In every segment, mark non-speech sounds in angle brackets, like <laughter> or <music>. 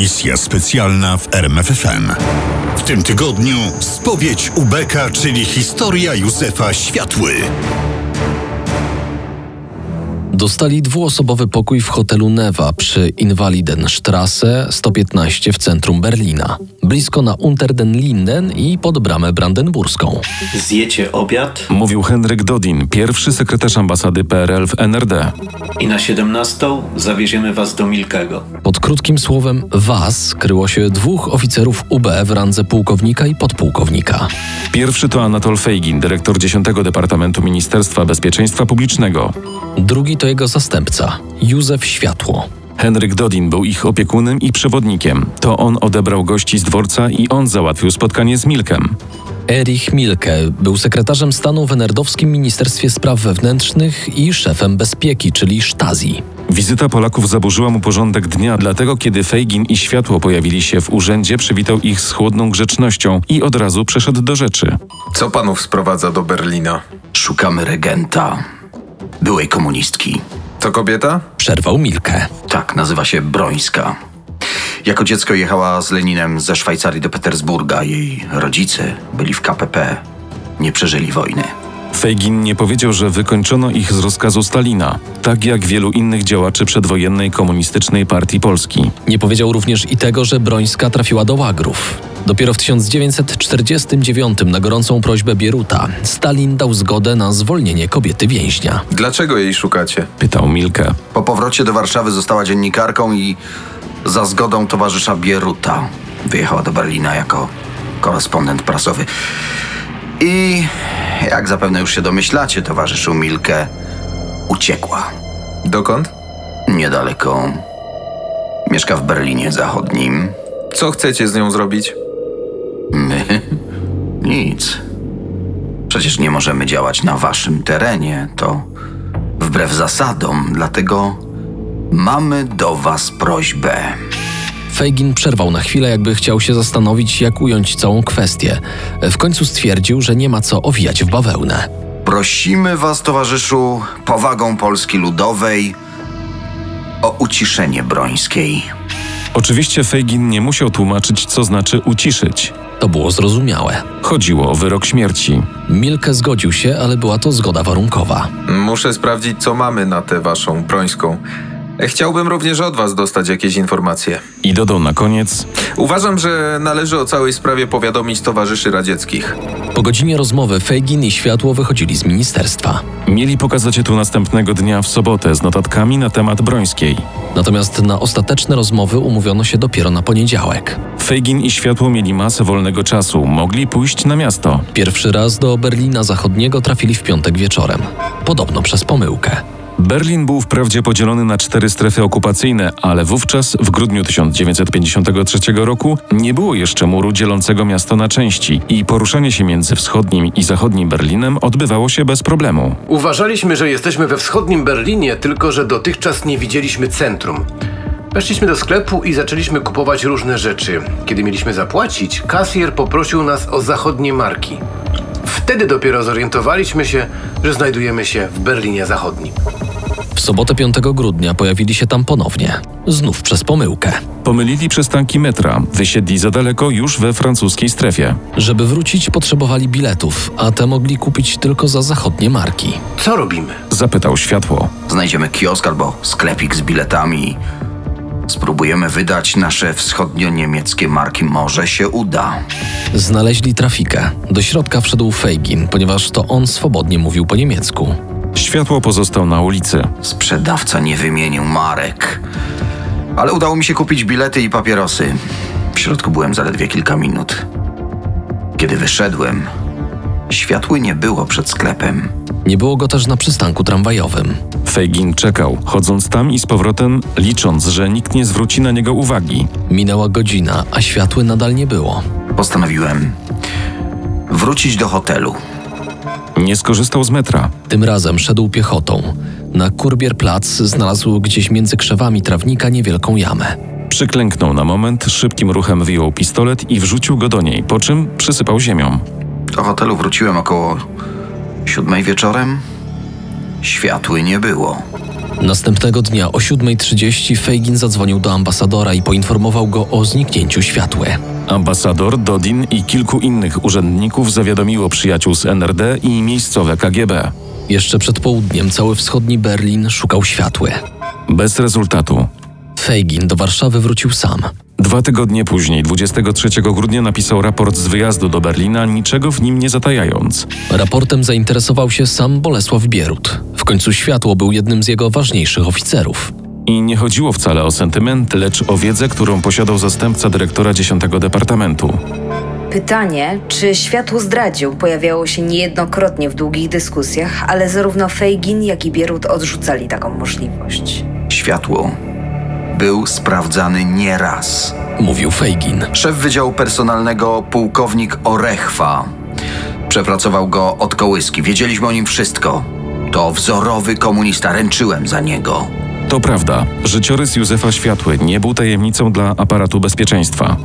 Misja specjalna w RMFFM. W tym tygodniu spowiedź Ubeka, czyli historia Józefa Światły. Dostali dwuosobowy pokój w hotelu Newa przy Invalidenstrasse 115 w centrum Berlina, blisko na Unter den Linden i pod bramę brandenburską. Zjecie obiad Mówił Henryk Dodin, pierwszy sekretarz ambasady PRL w NRD. i na 17 zawieziemy was do Milkego. Pod krótkim słowem was kryło się dwóch oficerów UB w randze pułkownika i podpułkownika. Pierwszy to Anatol Fejgin, dyrektor 10 Departamentu Ministerstwa Bezpieczeństwa Publicznego. Drugi to jego zastępca, Józef Światło. Henryk Dodin był ich opiekunem i przewodnikiem. To on odebrał gości z dworca i on załatwił spotkanie z Milkem. Erich Milke był sekretarzem stanu w Nerdowskim Ministerstwie Spraw Wewnętrznych i szefem bezpieki, czyli Stasi. Wizyta Polaków zaburzyła mu porządek dnia, dlatego kiedy Fejgin i Światło pojawili się w urzędzie, przywitał ich z chłodną grzecznością i od razu przeszedł do rzeczy. Co panów sprowadza do Berlina? Szukamy regenta. Byłej komunistki. To kobieta? Przerwał Milke. Tak, nazywa się Brońska. Jako dziecko jechała z Leninem ze Szwajcarii do Petersburga. Jej rodzice byli w KPP. Nie przeżyli wojny. Fejgin nie powiedział, że wykończono ich z rozkazu Stalina, tak jak wielu innych działaczy przedwojennej komunistycznej partii Polski. Nie powiedział również i tego, że Brońska trafiła do łagrów. Dopiero w 1949 na gorącą prośbę Bieruta Stalin dał zgodę na zwolnienie kobiety więźnia. Dlaczego jej szukacie? Pytał Milkę. Po powrocie do Warszawy została dziennikarką i za zgodą towarzysza Bieruta wyjechała do Berlina jako korespondent prasowy. I jak zapewne już się domyślacie, towarzyszu Milke uciekła. Dokąd? Niedaleko. Mieszka w Berlinie Zachodnim. Co chcecie z nią zrobić? My? <laughs> Nic. Przecież nie możemy działać na waszym terenie. To wbrew zasadom, dlatego mamy do was prośbę. Fejgin przerwał na chwilę, jakby chciał się zastanowić, jak ująć całą kwestię. W końcu stwierdził, że nie ma co owijać w bawełnę. Prosimy was, towarzyszu, powagą Polski Ludowej o uciszenie Brońskiej. Oczywiście Fejgin nie musiał tłumaczyć, co znaczy uciszyć. To było zrozumiałe. Chodziło o wyrok śmierci. Milke zgodził się, ale była to zgoda warunkowa. Muszę sprawdzić, co mamy na tę waszą brońską. Chciałbym również od was dostać jakieś informacje. I dodał na koniec: Uważam, że należy o całej sprawie powiadomić towarzyszy radzieckich. Po godzinie rozmowy Fejgin i Światło wychodzili z ministerstwa. Mieli pokazać je tu następnego dnia w sobotę z notatkami na temat Brońskiej. Natomiast na ostateczne rozmowy umówiono się dopiero na poniedziałek. Fejgin i Światło mieli masę wolnego czasu, mogli pójść na miasto. Pierwszy raz do Berlina Zachodniego trafili w piątek wieczorem. Podobno przez pomyłkę. Berlin był wprawdzie podzielony na cztery strefy okupacyjne, ale wówczas, w grudniu 1953 roku, nie było jeszcze muru dzielącego miasto na części i poruszanie się między wschodnim i zachodnim Berlinem odbywało się bez problemu. Uważaliśmy, że jesteśmy we wschodnim Berlinie, tylko że dotychczas nie widzieliśmy centrum. Weszliśmy do sklepu i zaczęliśmy kupować różne rzeczy. Kiedy mieliśmy zapłacić, kasjer poprosił nas o zachodnie marki. Wtedy dopiero zorientowaliśmy się, że znajdujemy się w Berlinie Zachodnim. W sobotę 5 grudnia pojawili się tam ponownie. Znów przez pomyłkę. Pomylili przystanki metra, wysiedli za daleko już we francuskiej strefie. Żeby wrócić, potrzebowali biletów, a te mogli kupić tylko za zachodnie marki. Co robimy? Zapytał światło. Znajdziemy kiosk albo sklepik z biletami. Spróbujemy wydać nasze wschodnio-niemieckie marki. Może się uda. Znaleźli trafikę. Do środka wszedł Fejgin, ponieważ to on swobodnie mówił po niemiecku. Światło pozostał na ulicy. Sprzedawca nie wymienił marek. Ale udało mi się kupić bilety i papierosy. W środku byłem zaledwie kilka minut. Kiedy wyszedłem, Światły nie było przed sklepem. Nie było go też na przystanku tramwajowym. Fejgin czekał, chodząc tam i z powrotem, licząc, że nikt nie zwróci na niego uwagi. Minęła godzina, a światły nadal nie było. Postanowiłem wrócić do hotelu. Nie skorzystał z metra. Tym razem szedł piechotą. Na Kurbierplatz znalazł gdzieś między krzewami trawnika niewielką jamę. Przyklęknął na moment, szybkim ruchem wyjął pistolet i wrzucił go do niej, po czym przysypał ziemią. Do hotelu wróciłem około siódmej wieczorem. Światły nie było. Następnego dnia o 7.30 Fejgin zadzwonił do ambasadora i poinformował go o zniknięciu światły. Ambasador, Dodin i kilku innych urzędników zawiadomiło przyjaciół z NRD i miejscowe KGB. Jeszcze przed południem cały wschodni Berlin szukał światły. Bez rezultatu. Fejgin do Warszawy wrócił sam. Dwa tygodnie później, 23 grudnia, napisał raport z wyjazdu do Berlina, niczego w nim nie zatajając. Raportem zainteresował się sam Bolesław Bierut. W końcu światło był jednym z jego ważniejszych oficerów. I nie chodziło wcale o sentyment, lecz o wiedzę, którą posiadał zastępca dyrektora 10 Departamentu. Pytanie, czy światło zdradził, pojawiało się niejednokrotnie w długich dyskusjach, ale zarówno Fejgin, jak i Bierut odrzucali taką możliwość. Światło był sprawdzany nieraz. Mówił Fejgin. Szef Wydziału Personalnego, pułkownik Orechwa, przepracował go od kołyski. Wiedzieliśmy o nim wszystko. To wzorowy komunista, ręczyłem za niego. To prawda, życiorys Józefa Światły nie był tajemnicą dla aparatu bezpieczeństwa.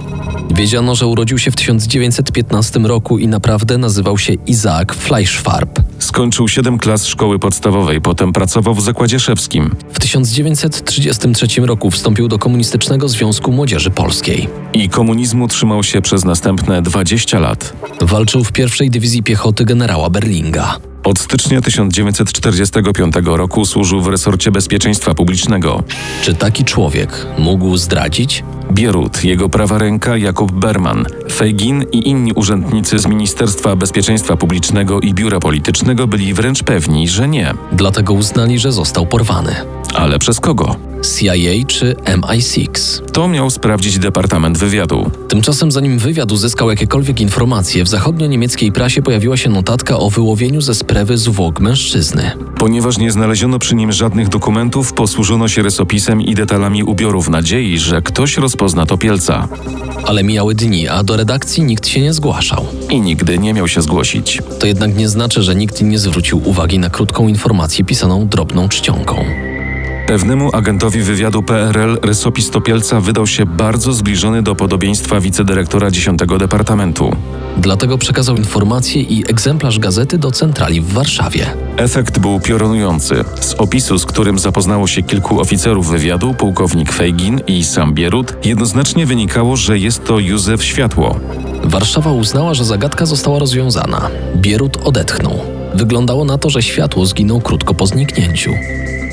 Wiedziano, że urodził się w 1915 roku i naprawdę nazywał się Izaak Fleischfarb. Skończył 7 klas szkoły podstawowej, potem pracował w zakładzie szewskim. W 1933 roku wstąpił do Komunistycznego Związku Młodzieży Polskiej. I komunizmu trzymał się przez następne 20 lat. Walczył w pierwszej dywizji piechoty generała Berlinga. Od stycznia 1945 roku służył w resorcie bezpieczeństwa publicznego. Czy taki człowiek mógł zdradzić? Bierut, jego prawa ręka Jakub Berman, Fejgin i inni urzędnicy z Ministerstwa Bezpieczeństwa Publicznego i Biura Politycznego byli wręcz pewni, że nie. Dlatego uznali, że został porwany. Ale przez kogo? CIA czy MI6? To miał sprawdzić Departament Wywiadu. Tymczasem, zanim wywiad uzyskał jakiekolwiek informacje, w zachodnio-niemieckiej prasie pojawiła się notatka o wyłowieniu ze sprawy zwłok mężczyzny. Ponieważ nie znaleziono przy nim żadnych dokumentów, posłużono się rysopisem i detalami ubioru w nadziei, że ktoś rozpozna topielca. Ale mijały dni, a do redakcji nikt się nie zgłaszał. I nigdy nie miał się zgłosić. To jednak nie znaczy, że nikt nie zwrócił uwagi na krótką informację pisaną drobną czcionką. Pewnemu agentowi wywiadu PRL rysopis Topielca wydał się bardzo zbliżony do podobieństwa wicedyrektora 10 Departamentu. Dlatego przekazał informację i egzemplarz gazety do centrali w Warszawie. Efekt był piorunujący. Z opisu, z którym zapoznało się kilku oficerów wywiadu, pułkownik Fejgin i sam Bierut, jednoznacznie wynikało, że jest to Józef Światło. Warszawa uznała, że zagadka została rozwiązana. Bierut odetchnął. Wyglądało na to, że światło zginął krótko po zniknięciu.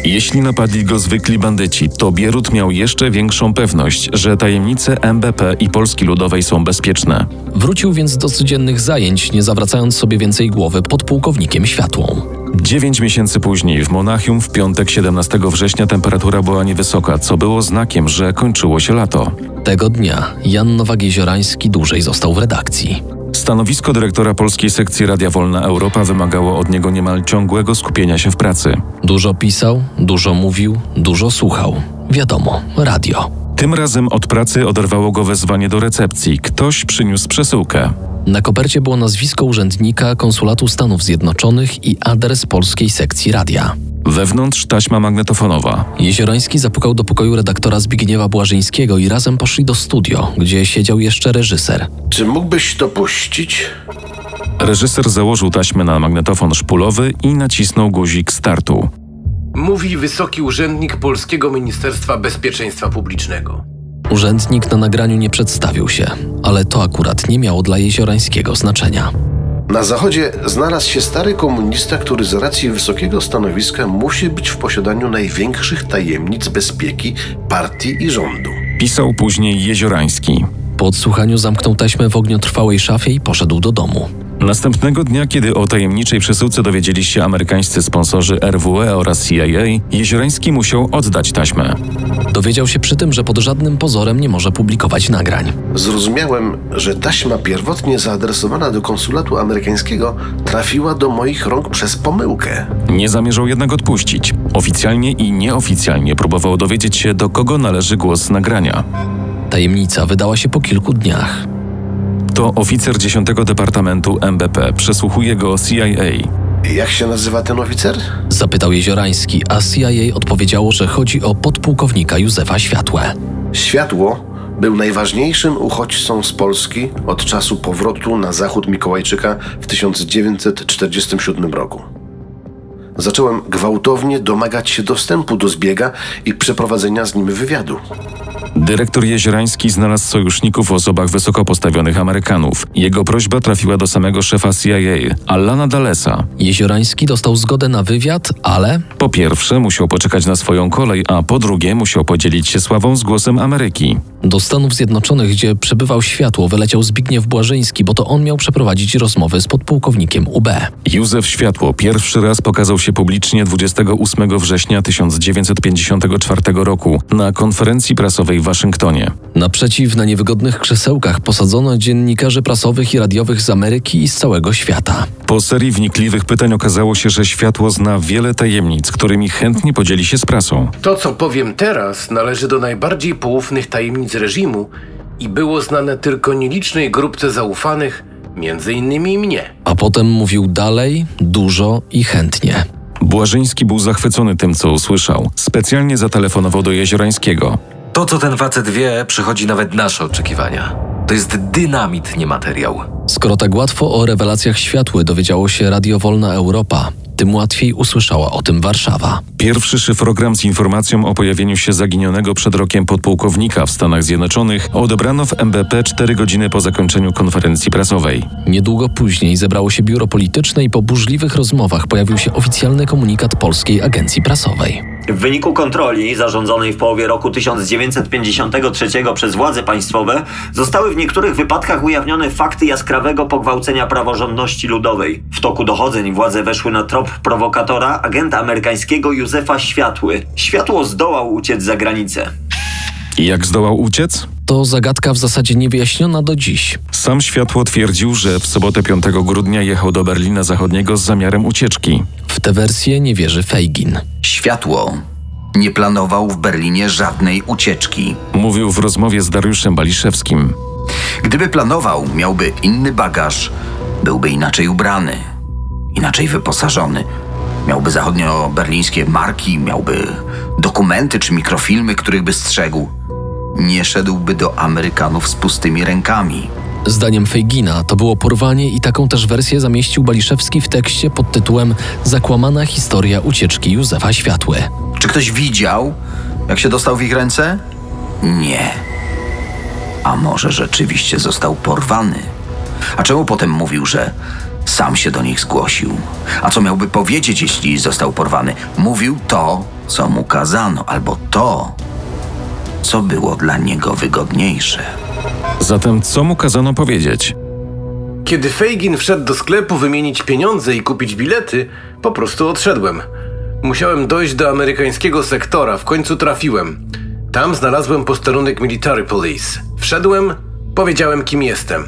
Jeśli napadli go zwykli bandyci, to Bierut miał jeszcze większą pewność, że tajemnice MBP i Polski Ludowej są bezpieczne. Wrócił więc do codziennych zajęć, nie zawracając sobie więcej głowy pod pułkownikiem światłą. Dziewięć miesięcy później w Monachium w piątek 17 września temperatura była niewysoka, co było znakiem, że kończyło się lato. Tego dnia Jan Nowak-Jeziorański dłużej został w redakcji. Stanowisko dyrektora polskiej sekcji Radia Wolna Europa wymagało od niego niemal ciągłego skupienia się w pracy. Dużo pisał, dużo mówił, dużo słuchał. Wiadomo, radio. Tym razem od pracy oderwało go wezwanie do recepcji. Ktoś przyniósł przesyłkę. Na kopercie było nazwisko urzędnika konsulatu Stanów Zjednoczonych i adres polskiej sekcji radia. Wewnątrz taśma magnetofonowa. Jeziorański zapukał do pokoju redaktora Zbigniewa Błażyńskiego i razem poszli do studio, gdzie siedział jeszcze reżyser. Czy mógłbyś to puścić? Reżyser założył taśmę na magnetofon szpulowy i nacisnął guzik startu. Mówi wysoki urzędnik Polskiego Ministerstwa Bezpieczeństwa Publicznego. Urzędnik na nagraniu nie przedstawił się, ale to akurat nie miało dla Jeziorańskiego znaczenia. Na zachodzie znalazł się stary komunista, który z racji wysokiego stanowiska musi być w posiadaniu największych tajemnic bezpieki partii i rządu. Pisał później Jeziorański. Po odsłuchaniu zamknął taśmę w ogniotrwałej szafie i poszedł do domu. Następnego dnia, kiedy o tajemniczej przesyłce dowiedzieli się amerykańscy sponsorzy RWE oraz CIA, Jeziorański musiał oddać taśmę. Dowiedział się przy tym, że pod żadnym pozorem nie może publikować nagrań. Zrozumiałem, że taśma pierwotnie zaadresowana do konsulatu amerykańskiego trafiła do moich rąk przez pomyłkę. Nie zamierzał jednak odpuścić. Oficjalnie i nieoficjalnie próbował dowiedzieć się, do kogo należy głos z nagrania. Tajemnica wydała się po kilku dniach. To oficer 10 Departamentu MBP przesłuchuje go CIA. Jak się nazywa ten oficer? Zapytał Jeziorański, a CIA odpowiedziało, że chodzi o podpułkownika Józefa Światłe. Światło był najważniejszym uchodźcą z Polski od czasu powrotu na zachód Mikołajczyka w 1947 roku. Zacząłem gwałtownie domagać się dostępu do zbiega i przeprowadzenia z nim wywiadu. Dyrektor Jeziorański znalazł sojuszników w osobach wysoko postawionych Amerykanów. Jego prośba trafiła do samego szefa CIA, Allana Dallesa. Jeziorański dostał zgodę na wywiad, ale Po pierwsze, musiał poczekać na swoją kolej, a po drugie, musiał podzielić się sławą z głosem Ameryki. do Stanów Zjednoczonych, gdzie przebywał światło, wyleciał Zbigniew Błażyński, bo to on miał przeprowadzić rozmowy z podpułkownikiem UB. Józef Światło pierwszy raz pokazał się publicznie 28 września 1954 roku na konferencji prasowej w Waszyngtonie. Naprzeciw na niewygodnych krzesełkach posadzono dziennikarzy prasowych i radiowych z Ameryki i z całego świata. Po serii wnikliwych pytań okazało się, że Światło zna wiele tajemnic, którymi chętnie podzieli się z prasą. To, co powiem teraz, należy do najbardziej poufnych tajemnic reżimu i było znane tylko nielicznej grupce zaufanych, między innymi mnie. A potem mówił dalej, dużo i chętnie. Błażyński był zachwycony tym, co usłyszał. Specjalnie zatelefonował do Jeziorańskiego. To, co ten facet wie, przychodzi nawet nasze oczekiwania. To jest dynamit, nie materiał. Skoro tak łatwo o rewelacjach światły dowiedziało się Radio Wolna Europa, tym łatwiej usłyszała o tym Warszawa. Pierwszy szyfrogram z informacją o pojawieniu się zaginionego przed rokiem podpułkownika w Stanach Zjednoczonych odebrano w MBP 4 godziny po zakończeniu konferencji prasowej. Niedługo później zebrało się biuro polityczne i po burzliwych rozmowach pojawił się oficjalny komunikat Polskiej Agencji Prasowej. W wyniku kontroli zarządzonej w połowie roku 1953 przez władze państwowe zostały w niektórych wypadkach ujawnione fakty jaskrawego pogwałcenia praworządności ludowej. W toku dochodzeń władze weszły na trop prowokatora, agenta amerykańskiego Józefa Światły. Światło zdołał uciec za granicę. I jak zdołał uciec? To zagadka w zasadzie niewyjaśniona do dziś. Sam Światło twierdził, że w sobotę 5 grudnia jechał do Berlina Zachodniego z zamiarem ucieczki. W tę wersję nie wierzy Feigin. Światło nie planował w Berlinie żadnej ucieczki. Mówił w rozmowie z Dariuszem Baliszewskim. Gdyby planował, miałby inny bagaż, byłby inaczej ubrany, inaczej wyposażony. Miałby zachodnio-berlińskie marki, miałby dokumenty czy mikrofilmy, których by strzegł. Nie szedłby do Amerykanów z pustymi rękami. Zdaniem Feigina to było porwanie i taką też wersję zamieścił Baliszewski w tekście pod tytułem Zakłamana historia ucieczki Józefa Światły. Czy ktoś widział, jak się dostał w ich ręce? Nie. A może rzeczywiście został porwany? A czemu potem mówił, że sam się do nich zgłosił? A co miałby powiedzieć, jeśli został porwany? Mówił to, co mu kazano, albo to, co było dla niego wygodniejsze. Zatem co mu kazano powiedzieć? Kiedy Feigin wszedł do sklepu wymienić pieniądze i kupić bilety, po prostu odszedłem. Musiałem dojść do amerykańskiego sektora, w końcu trafiłem. Tam znalazłem posterunek Military Police. Wszedłem, powiedziałem kim jestem.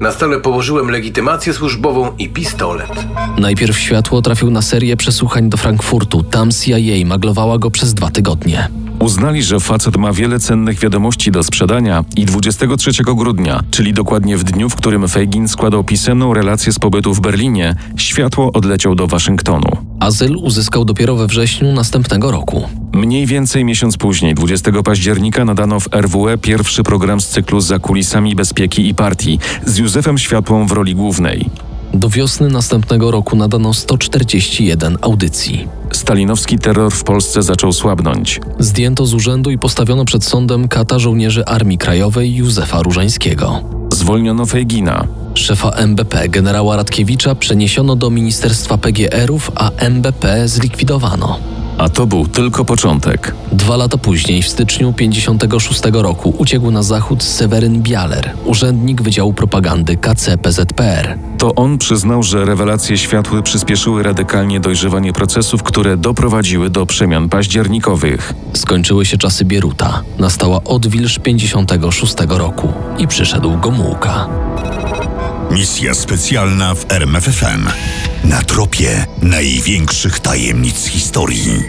Na stole położyłem legitymację służbową i pistolet. Najpierw Światło trafił na serię przesłuchań do Frankfurtu. Tam CIA maglowała go przez dwa tygodnie. Uznali, że facet ma wiele cennych wiadomości do sprzedania i 23 grudnia, czyli dokładnie w dniu, w którym Feigin składał pisemną relację z pobytu w Berlinie, światło odleciał do Waszyngtonu. Azyl uzyskał dopiero we wrześniu następnego roku. Mniej więcej miesiąc później, 20 października, nadano w RWE pierwszy program z cyklu Za kulisami bezpieki i partii z Józefem Światłą w roli głównej. Do wiosny następnego roku nadano 141 audycji. Stalinowski terror w Polsce zaczął słabnąć. Zdjęto z urzędu i postawiono przed sądem kata żołnierzy Armii Krajowej Józefa Różańskiego. Zwolniono Feigina. Szefa MBP generała Radkiewicza przeniesiono do Ministerstwa PGR-ów, a MBP zlikwidowano. A to był tylko początek. Dwa lata później, w styczniu 56 roku, uciekł na zachód Seweryn Bialer, urzędnik Wydziału Propagandy KCPZPR. To on przyznał, że rewelacje światły przyspieszyły radykalnie dojrzewanie procesów, które doprowadziły do przemian październikowych. Skończyły się czasy Bieruta. Nastała odwilż 56 roku i przyszedł Gomułka. Misja specjalna w RMFFM. Na tropie największych tajemnic historii.